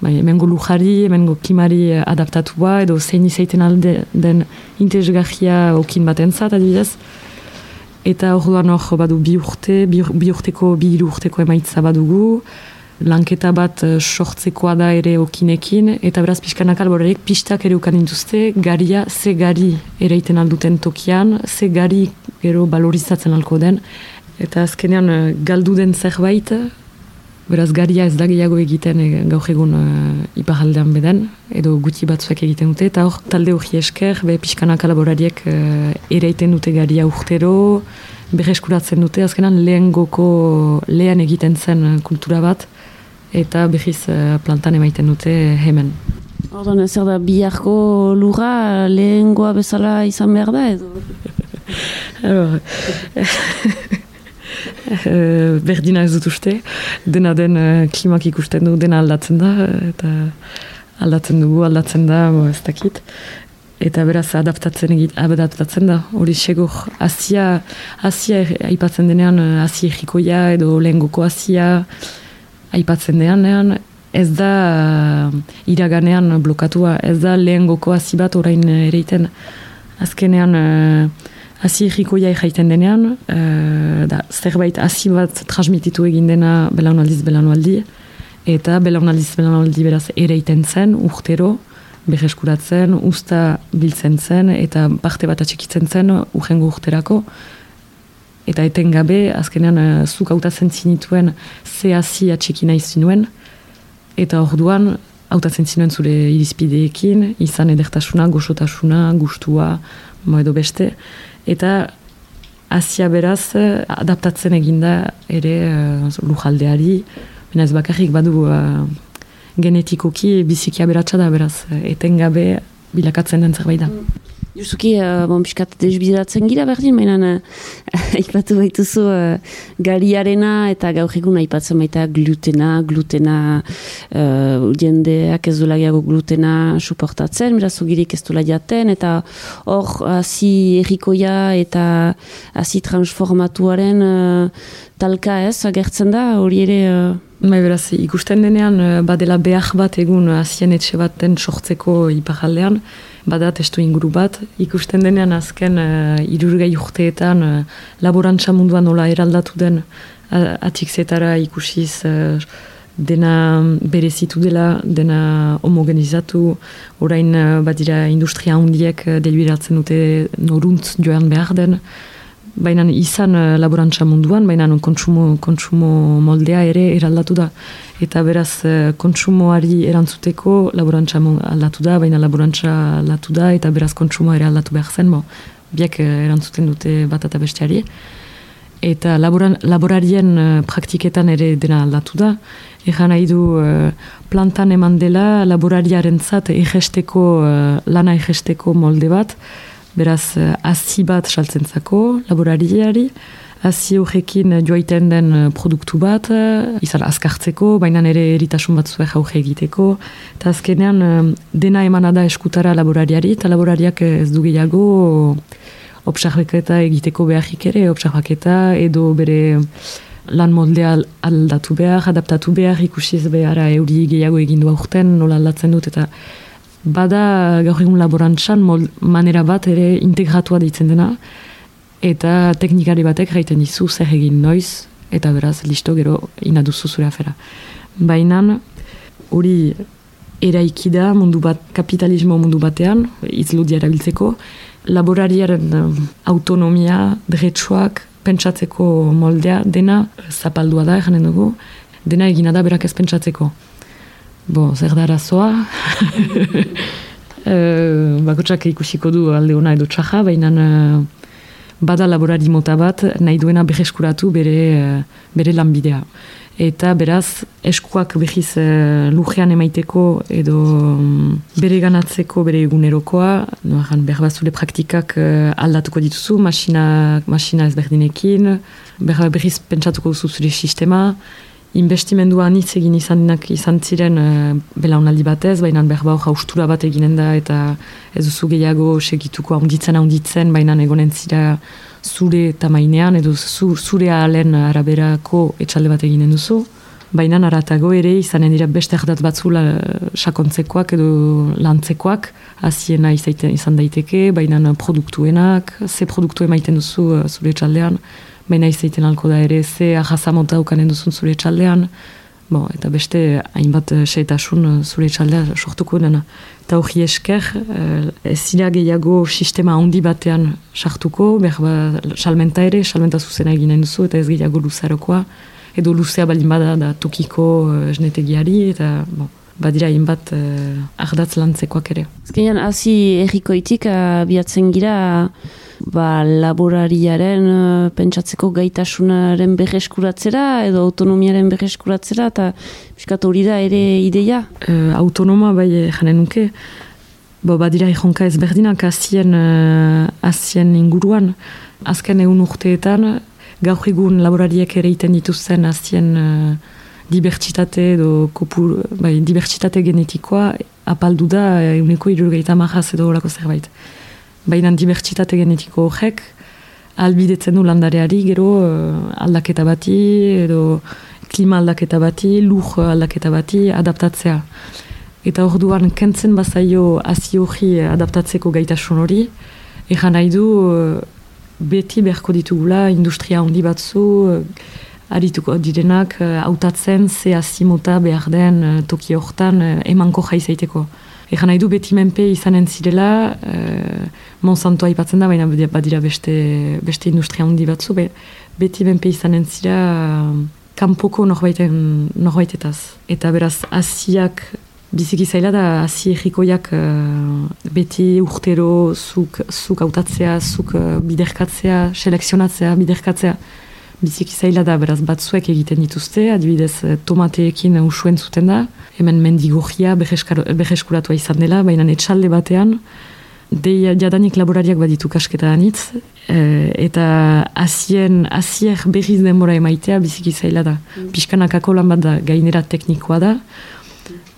bai, emengo lujari, emengo klimari adaptatua, edo zein izaiten alde den interesgarria okin bat entzat, adibidez. Eta hor duan hor badu bi urte, bi urteko, bi urteko emaitza badugu, lanketa bat eh, sortzekoa da ere okinekin, eta beraz pixkanak alborarek pistak ere ukan dituzte, garia, ze gari ere iten alduten tokian, ze gari gero balorizatzen alko den, eta azkenean eh, galdu den zerbait, Beraz, garia ez da gehiago egiten e, gaur egun uh, iparaldean beden, edo guti batzuak egiten dute, eta hor, talde hori esker, be pixkanak alaborariek uh, ere iten dute garia urtero, berreskuratzen dute, azkenan lehen goko lehen egiten zen kultura bat, eta behiz uh, plantan emaiten dute hemen. Ordan, zer da, biharko lura lehengoa bezala izan behar da, edo? Eh, berdina ez dut uste, dena den klimak ikusten du, dena aldatzen da, eta aldatzen dugu, aldatzen da, bo, ez dakit. Eta beraz, adaptatzen egit, adaptatzen da, hori segur, azia, azia aipatzen denean, eh, azia egikoia edo lehengoko azia aipatzen denean, ez da uh, iraganean blokatua, ez da lehengoko azi bat orain ereiten. Azkenean, Hazi errikoia jaiten denean, uh, da, zerbait hazi bat transmititu egin dena belaunaldiz belaunualdi, eta belaunaldiz belaunualdi beraz ere iten zen, urtero, berreskuratzen, usta biltzen zen, eta parte bat atxekitzen zen, urrengo urterako, eta etengabe, azkenean, uh, zuk hautatzen zinituen, ze hazi atxekina izinuen, eta orduan, hautatzen zinuen zure irizpideekin, izan edertasuna, goxotasuna, gustua, mo edo beste, eta Asia beraz adaptatzen eginda ere uh, lujaldeari, baina ez bakarrik badu uh, genetikoki bizikia beratsa da beraz, etengabe bilakatzen den zerbait da. Mm. Justuki, uh, bon, piskat desbideratzen gira berdin, baina uh, aipatu baituzu uh, galiarena eta gaur egun aipatzen baita glutena, glutena uh, jendeak ez dula glutena suportatzen, beraz ugirik ez dula jaten, eta hor hasi errikoia eta hasi transformatuaren uh, talka ez, agertzen da, hori ere... Uh, Bai, beraz, ikusten denean, badela behar bat egun hasien etxe baten sortzeko iparaldean, bada testu inguru bat, ikusten denean azken uh, irurgei urteetan uh, laborantza munduan nola eraldatu den uh, atikzetara ikusiz uh, dena berezitu dela, dena homogenizatu, orain uh, badira industria handiek uh, deliberatzen dute noruntz joan behar den, baina izan uh, laborantza munduan, baina kontsumo, kontsumo moldea ere eraldatu da. Eta beraz, uh, kontsumoari erantzuteko laborantza aldatu da, baina laborantza aldatu da, eta beraz kontsumo ere aldatu behar zen, bo, biak uh, erantzuten dute bat eta besteari. Eta laboran, laborarien praktiketan ere dena aldatu da. Egan nahi du plantan eman dela laborariaren zat lana egesteko molde bat, beraz, uh, azi bat saltzen zako, laborariari, hazi horrekin joaiten den eh, produktu bat, eh, izan azkartzeko, baina ere eritasun batzue jauge egiteko, eta azkenean eh, dena emana da eskutara laborariari, eta laborariak ez du gehiago observaketa egiteko beharrik ere, observaketa edo bere lan moldea aldatu behar, adaptatu behar, ikusiz behar euri gehiago egindu aurten, nola aldatzen dut, eta bada gaur egun laborantzan manera bat ere integratua ditzen dena, eta teknikari batek jaiten dizu zer egin noiz, eta beraz, listo gero inaduzu zure afera. Baina, hori eraikida mundu bat, kapitalismo mundu batean, izludia erabiltzeko, laborariaren um, autonomia, dretsuak, pentsatzeko moldea, dena zapaldua da, janen dugu, dena egina da berak ez pentsatzeko. Bo, zer da arazoa? e, bakotsak ikusiko du alde hona edo txaja, baina uh, bada laborari mota bat nahi duena beheskuratu bere, uh, bere lanbidea eta beraz eskuak behiz uh, lujean emaiteko edo um, bere ganatzeko bere egunerokoa, no, behar bazule praktikak uh, aldatuko dituzu, masina, masina ezberdinekin, behar behiz pentsatuko duzu zure sistema, Investimendua anitz egin izan, izan ziren uh, belaunaldi batez, baina behar bau jaustura bat eginen da eta ez duzu gehiago segituko haunditzen haunditzen, baina egonen zira zure tamainean edo zure alen araberako etxalde bat eginen duzu. Baina naratago ere izanen dira beste erdat batzu la, sakontzekoak edo lantzekoak, haziena izan daiteke, baina produktuenak, ze produktu emaiten duzu uh, zure etxaldean, baina izaiten alko da ere, ze ahazamota ukanen duzun zure etxaldean, Bo, eta beste hainbat uh, seitasun uh, zure txaldea sortuko dena. Eta hori esker, uh, ez zira gehiago sistema handi batean sartuko, behar ba, salmenta ere, salmenta zuzena eginen duzu, eta ez gehiago luzarokoa, edo luzea baldin bada da tukiko uh, esnetegiari, eta bo, badira hainbat uh, ardatz lantzekoak ere. Ezkenean, hazi errikoitik, uh, biatzen gira, ba, laborariaren uh, pentsatzeko gaitasunaren berreskuratzera edo autonomiaren berreskuratzera eta piskat hori da ere ideia? Uh, autonoma bai eh, janen nuke, Bo, badira ikonka ezberdinak azien, uh, azien inguruan. Azken egun urteetan, gaur egun laborariek ere iten dituzten azien uh, dibertsitate edo kopur, bai, dibertsitate genetikoa apaldu da eguneko irurgeita marraz edo horako zerbait baina dibertsitate genetiko horrek albidetzen du landareari gero uh, aldaketa bati edo klima aldaketa bati, lur aldaketa bati adaptatzea. Eta orduan kentzen bazaio hazi hori adaptatzeko gaitasun hori, egan nahi du uh, beti beharko ditugula industria handi batzu uh, arituko direnak hautatzen ze hazi mota behar den toki hortan emanko jaizaiteko. Egan nahi du beti menpe izanen zirela, uh, Monsanto aipatzen da, baina badira beste, beste industria handi batzu, be, beti menpe izanen zira uh, kanpoko norbaitetaz. Eta beraz, asiak biziki zaila da, asi egikoiak uh, beti urtero zuk, zuk autatzea, zuk uh, biderkatzea, selekzionatzea, biderkatzea biziki zaila da, beraz, batzuek egiten dituzte, adibidez, eh, tomateekin usuen zuten da, hemen mendigurria beheskuratua izan dela, baina etxalde batean, de jadanik laborariak baditu kasketa anitz, e, eta azien, azier berriz denbora emaitea biziki zaila da. Mm. Piskanakako lan bat da, gainera teknikoa da,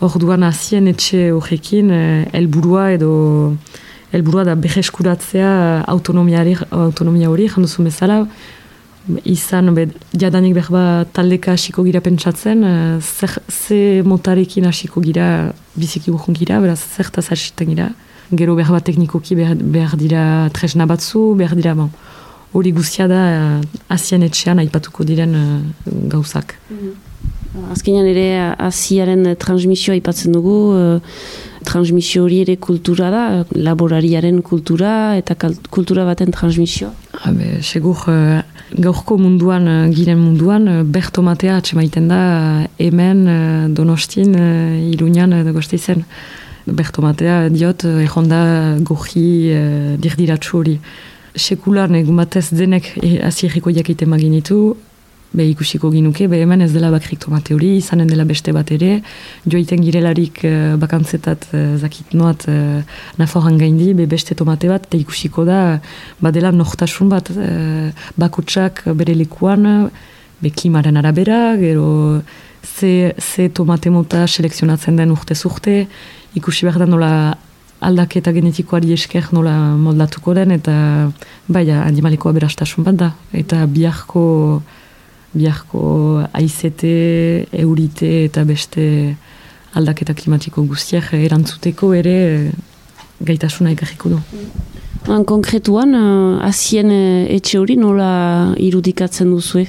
orduan azien etxe horrekin, e, elburua edo elburua da beheskuratzea autonomia hori, janduzu bezala, izan, be, jadanik behar ba, taldeka hasiko gira pentsatzen, uh, ze motarekin hasiko gira, biziki gukun gira, beraz, zertaz hasiten gira. Gero behar bat teknikoki behar, behar dira tresna batzu, behar dira, bon, hori guztia da, uh, azien etxean aipatuko diren uh, gauzak. Mm Azkenean ere, aziaren transmisioa aipatzen dugu, transmisio hori ere kultura da, laborariaren kultura eta kultura baten transmisio? Habe, segur, uh, gaurko munduan, uh, giren munduan, uh, bertomatea atxemaiten da hemen, uh, donostin, iruñan, uh, dagoeste izen. Bertomatea, diot, uh, egonda goji uh, dirdiratxu hori. Sekular, negun batez denek azierriko jakite maginitu, be ikusiko ginuke, be hemen ez dela bakrik tomate hori, izanen dela beste bat ere, joiten girelarik uh, bakantzetat uh, zakit noat uh, naforan gaindi, be beste tomate bat, eta ikusiko da, badela nortasun bat, uh, bakutsak bere lekuan, be klimaren arabera, gero ze, ze tomate mota selekzionatzen den urte zurte, ikusi behar da nola aldaketa genetikoari esker nola moldatuko den, eta bai, animalikoa berastasun bat da. Eta biharko, biharko aizete, eurite eta beste aldaketa klimatiko guztiak erantzuteko ere gaitasuna ikarriko du. Han konkretuan, uh, azien uh, etxe hori nola irudikatzen duzue?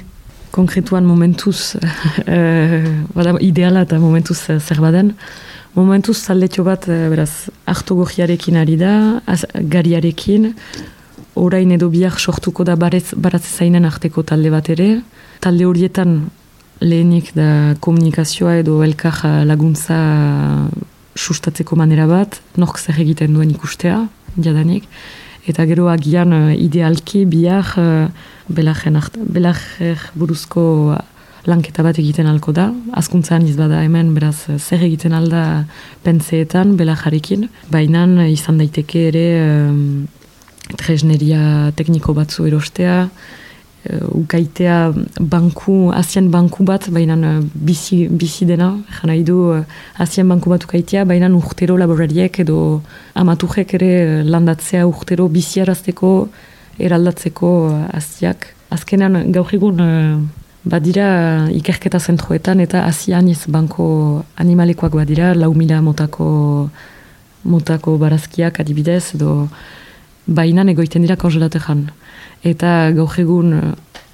Konkretuan momentuz, uh, ideala eta momentuz zer baden, Momentuz taldetxo bat, eh, beraz, hartu gojiarekin ari da, az, gariarekin, orain edo biak sortuko da barez, baratze zainen arteko talde bat ere. Talde horietan lehenik da komunikazioa edo elkar laguntza sustatzeko manera bat, nork zer egiten duen ikustea, jadanik. Eta gero agian eh, idealki biak uh, belajer buruzko lanketa bat egiten alko da. Azkuntzan izbada hemen, beraz, zer egiten alda pentseetan, bela jarekin. Baina izan daiteke ere um, tresneria tekniko batzu erostea, ukaitea banku, azien banku bat, baina bizi, bizi dena, jan nahi du azien banku bat ukaitea, baina urtero laborariek edo amaturek ere landatzea urtero biziarazteko, eraldatzeko aziak. Azkenean gaur egun Badira ikerketa zentroetan eta azianiz banko animalekoak badira, lau mila motako, motako barazkiak adibidez, edo bainan egoiten dira kongelatean. Eta gaur egun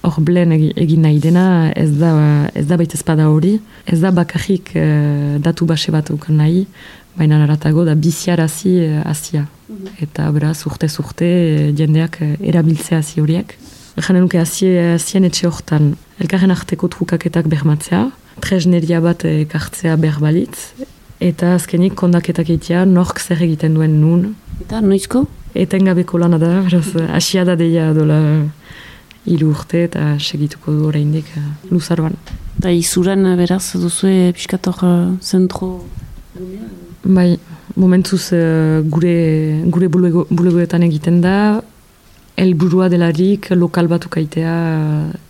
hor blen egin nahi dena, ez da, ez da baita espada hori, ez da bakarrik uh, datu base bat nahi, baina naratago da biziarazi uh, azia. Mhm. Eta beraz, urte-zurte jendeak erabiltzea azi horiek. Janen nuke azien etxe hortan, elkarren arteko trukaketak bermatzea, tresneria bat ekartzea berbalitz, eta azkenik kondaketak egitea nork zer egiten duen nun. Eta noizko? Eta engabeko lana da, beraz, asia da deia dola hiru urte eta segituko du oraindik uh, luzaroan. Eta izuran beraz duzue piskator uh, zentro? Bai, momentuz uh, gure, gure bulegoetan egiten da, helburua delarik lokal bat ukaitea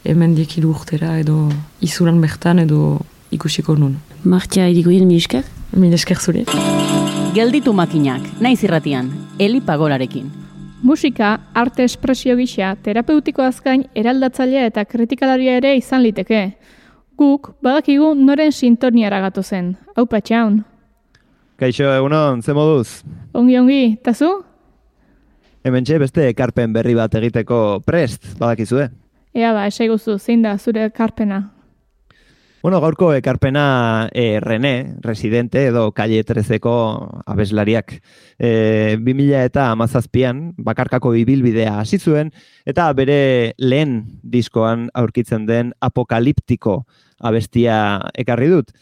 hemen diekilu urtera edo izuran bertan edo ikusiko nun. Martia irikoien mi esker? Mi esker zuri. Gelditu makinak, naiz irratian, Eli Pagolarekin. Musika, arte espresio gisa, terapeutiko azkain, eraldatzailea eta kritikalaria ere izan liteke. Guk, badakigu noren sintoniara gatu zen. Hau patxaun. Kaixo, egunon, ze moduz? Ongi, ongi, tazu? Hemen beste ekarpen berri bat egiteko prest, badakizue. Ea ba, esai guzu, zein da zure ekarpena? Bueno, gaurko ekarpena e, René, residente edo Calle 13ko abeslariak. E, 2000 eta amazazpian, bakarkako ibilbidea hasi zuen eta bere lehen diskoan aurkitzen den apokaliptiko abestia ekarri dut.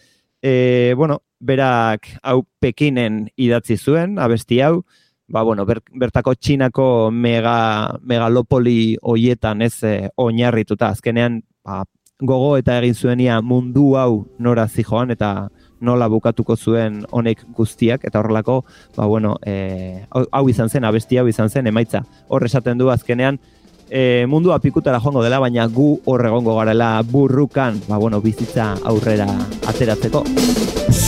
E, bueno, berak hau Pekinen idatzi zuen, abesti hau, ba, bueno, bertako txinako mega, megalopoli hoietan ez e, oinarrituta. Azkenean, ba, gogo eta egin zuenia mundu hau nora zijoan eta nola bukatuko zuen honek guztiak eta horrelako, ba, bueno, e, hau izan zen, abesti hau izan zen, emaitza. Hor esaten du azkenean, e, mundu apikutara joango dela, baina gu horregongo garela burrukan, ba, bueno, bizitza aurrera ateratzeko.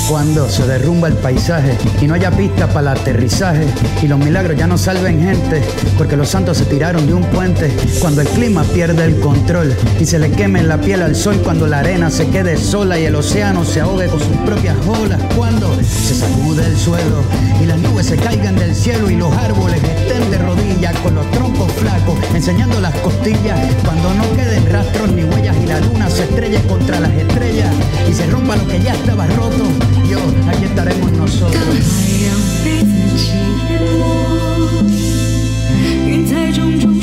Cuando se derrumba el paisaje y no haya pista para el aterrizaje y los milagros ya no salven gente porque los santos se tiraron de un puente. Cuando el clima pierde el control y se le queme la piel al sol. Cuando la arena se quede sola y el océano se ahogue con sus propias olas. Cuando se sacude el suelo y las nubes se caigan del cielo y los árboles estén de rodillas con los troncos flacos enseñando las costillas. Cuando no queden rastros ni huellas y la luna se estrelle contra las estrellas y se rompa lo que ya estaba roto 当海洋被 aquí 云彩中。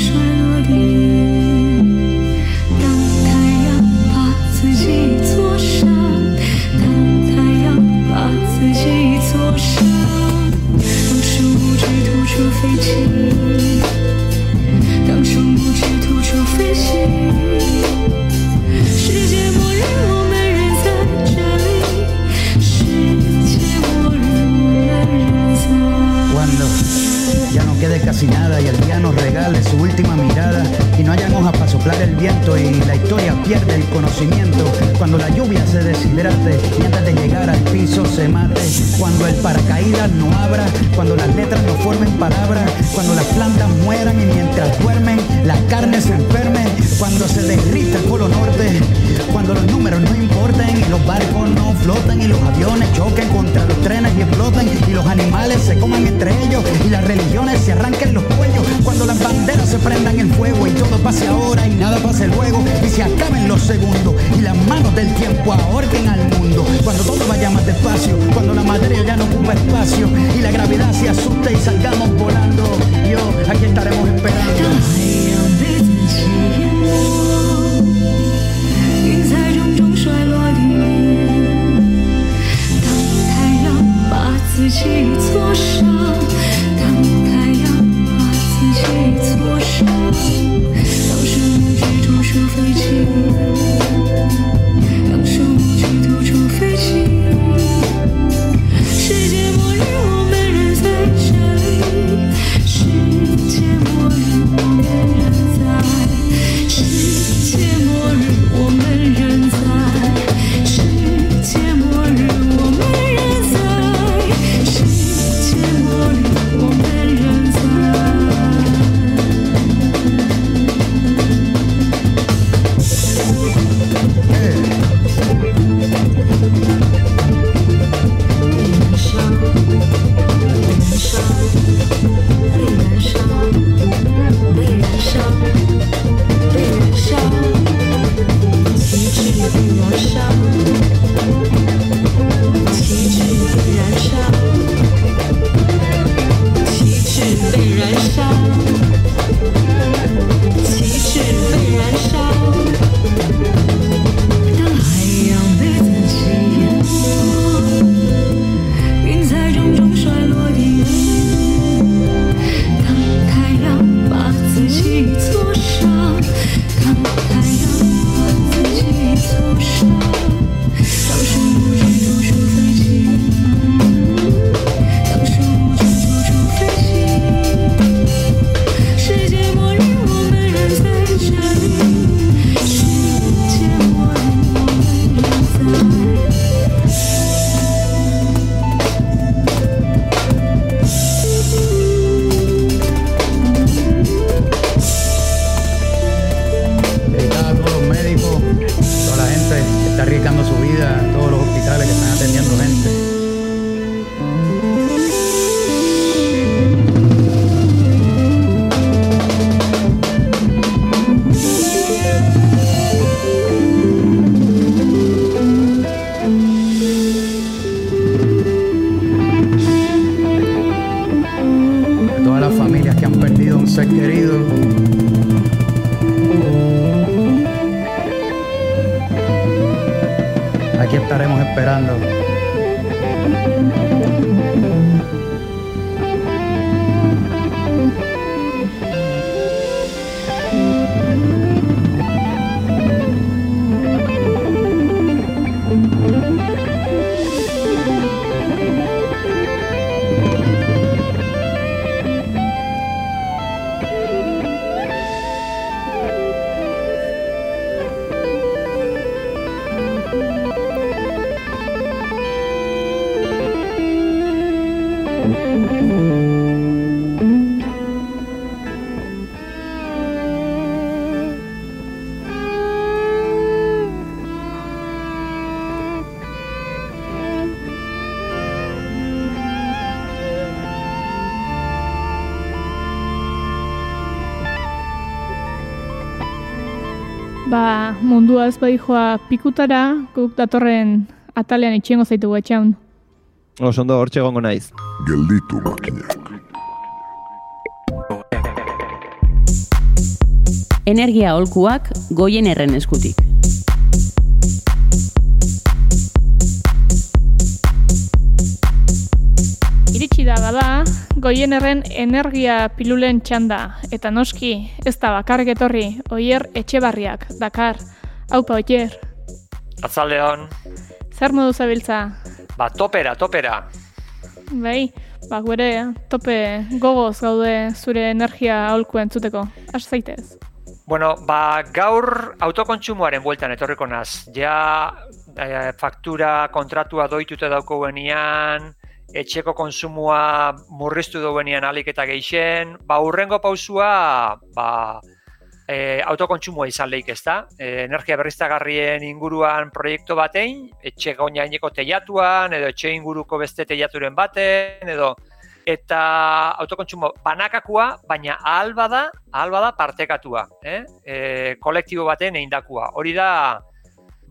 segundos y las manos del tiempo ahorquen al ez bai joa pikutara, guk datorren atalean itxengo zaitu etxean. Osondo, hortxe gongo naiz. Gelditu makinak. Energia holkuak goien erren eskutik. Iritsi da bada, goien erren energia pilulen txanda, eta noski, ez da bakarrik etorri, oier etxebarriak, dakar, Aupa, otier. Atzaldeon. Zer modu zabiltza? Ba, topera, topera. Bai, ba, gure eh, tope gogoz gaude zure energia aholku entzuteko. Has zaitez. Bueno, ba, gaur autokontsumoaren bueltan etorriko naz. Ja, e, faktura kontratua doituta daukoguenean, etxeko konsumoa murriztu duenean alik eta geixen, ba, urrengo pausua, ba, e, autokontsumoa izan lehik ez da. E, energia berriztagarrien inguruan proiektu batein, etxe gainaineko teiatuan, edo etxe inguruko beste teiaturen baten, edo eta autokontsumo banakakua, baina ahal bada, ahal bada partekatua, eh? E, kolektibo baten eindakua. Hori da,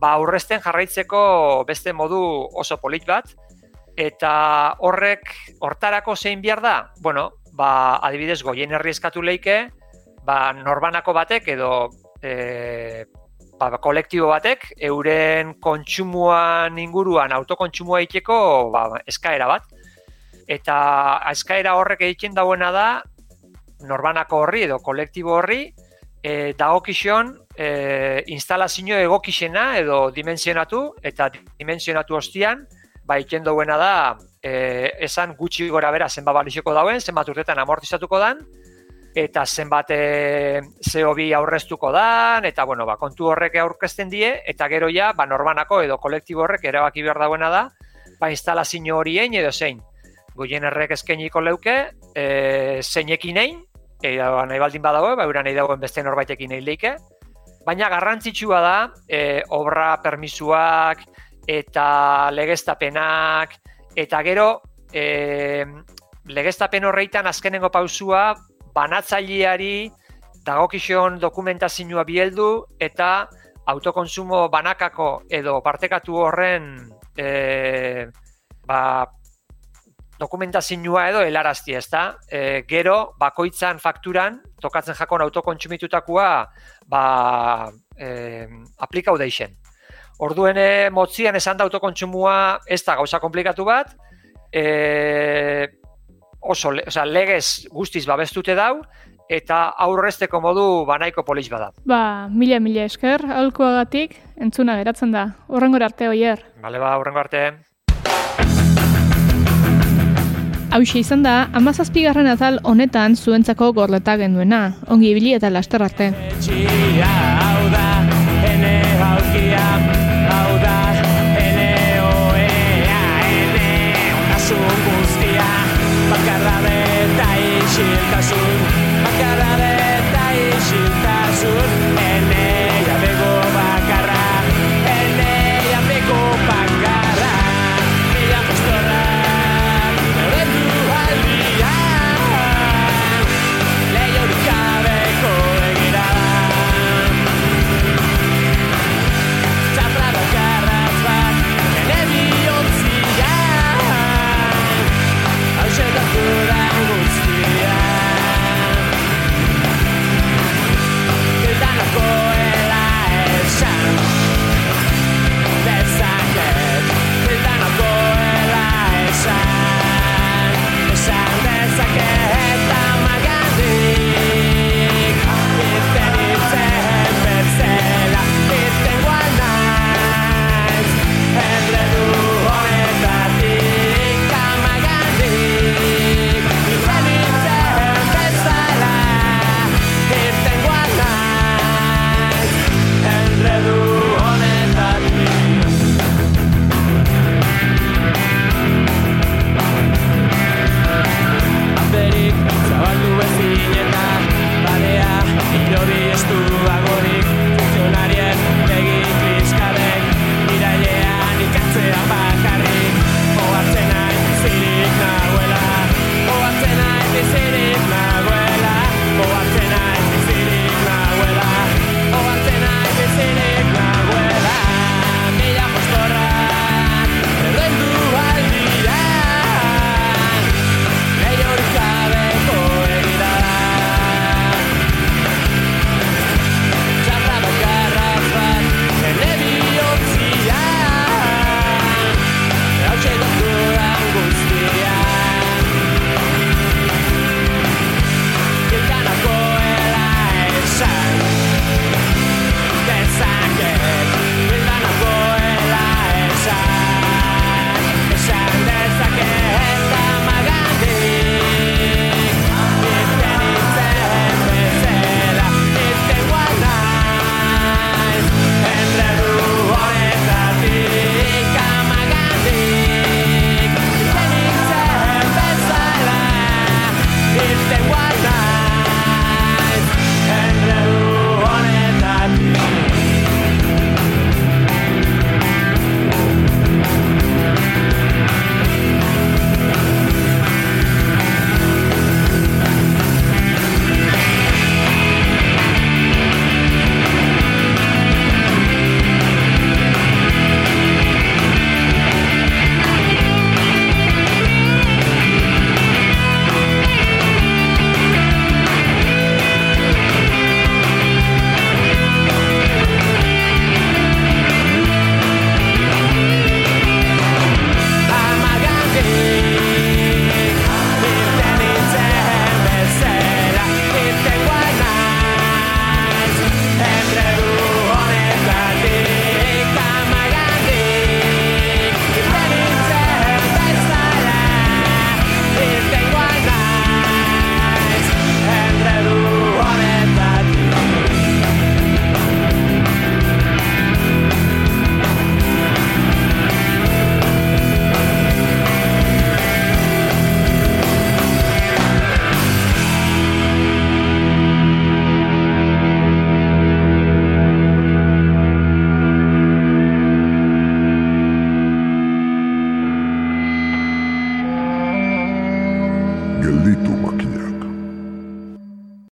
ba, aurrezten jarraitzeko beste modu oso polit bat, eta horrek hortarako zein behar da? Bueno, ba, adibidez, goien herri eskatu leike, ba, norbanako batek edo e, ba, kolektibo batek euren kontsumuan inguruan autokontsumua egiteko ba, eskaera bat. Eta eskaera horrek egiten dauena da norbanako horri edo kolektibo horri e, dagokixon e, instalazio egokixena edo dimensionatu eta dimensionatu ostian ba egiten dauena da e, esan gutxi gora bera zenbat balixeko dauen, zenbat urtetan amortizatuko dan, eta zenbat e, CO2 aurreztuko dan, eta bueno, ba, kontu horrek aurkezten die, eta gero ja, ba, norbanako edo kolektibo horrek erabaki behar dauena da, ba, instalazio horien edo zein. Goien errek eskeniko leuke, e, zeinekin egin, eta nahi baldin badago, ba, ura nahi dagoen beste norbaitekin egin leike, baina garrantzitsua da, e, obra permisuak, eta legeztapenak, eta gero, e, legeztapen horreitan azkenengo pausua banatzaileari dagokixon dokumentazioa bieldu eta autokonsumo banakako edo partekatu horren e, ba, dokumentazioa edo helarazti, ez da? E, gero, bakoitzan fakturan, tokatzen jakon autokontsumitutakoa ba, e, aplikau deixen. Orduen motzian esan da autokontsumua ez da gauza komplikatu bat, e, oso, o sea, legez guztiz babestute dau, eta aurrezteko modu banaiko polis bada. Ba, mila mila esker, aholkuagatik entzuna geratzen da. Urrengo arte oier. Bale ba, urrengo arte. Hauxe izan da, amazazpigarren atal honetan zuentzako gorleta genduena. Ongi ibili eta laster arte. hau da, ene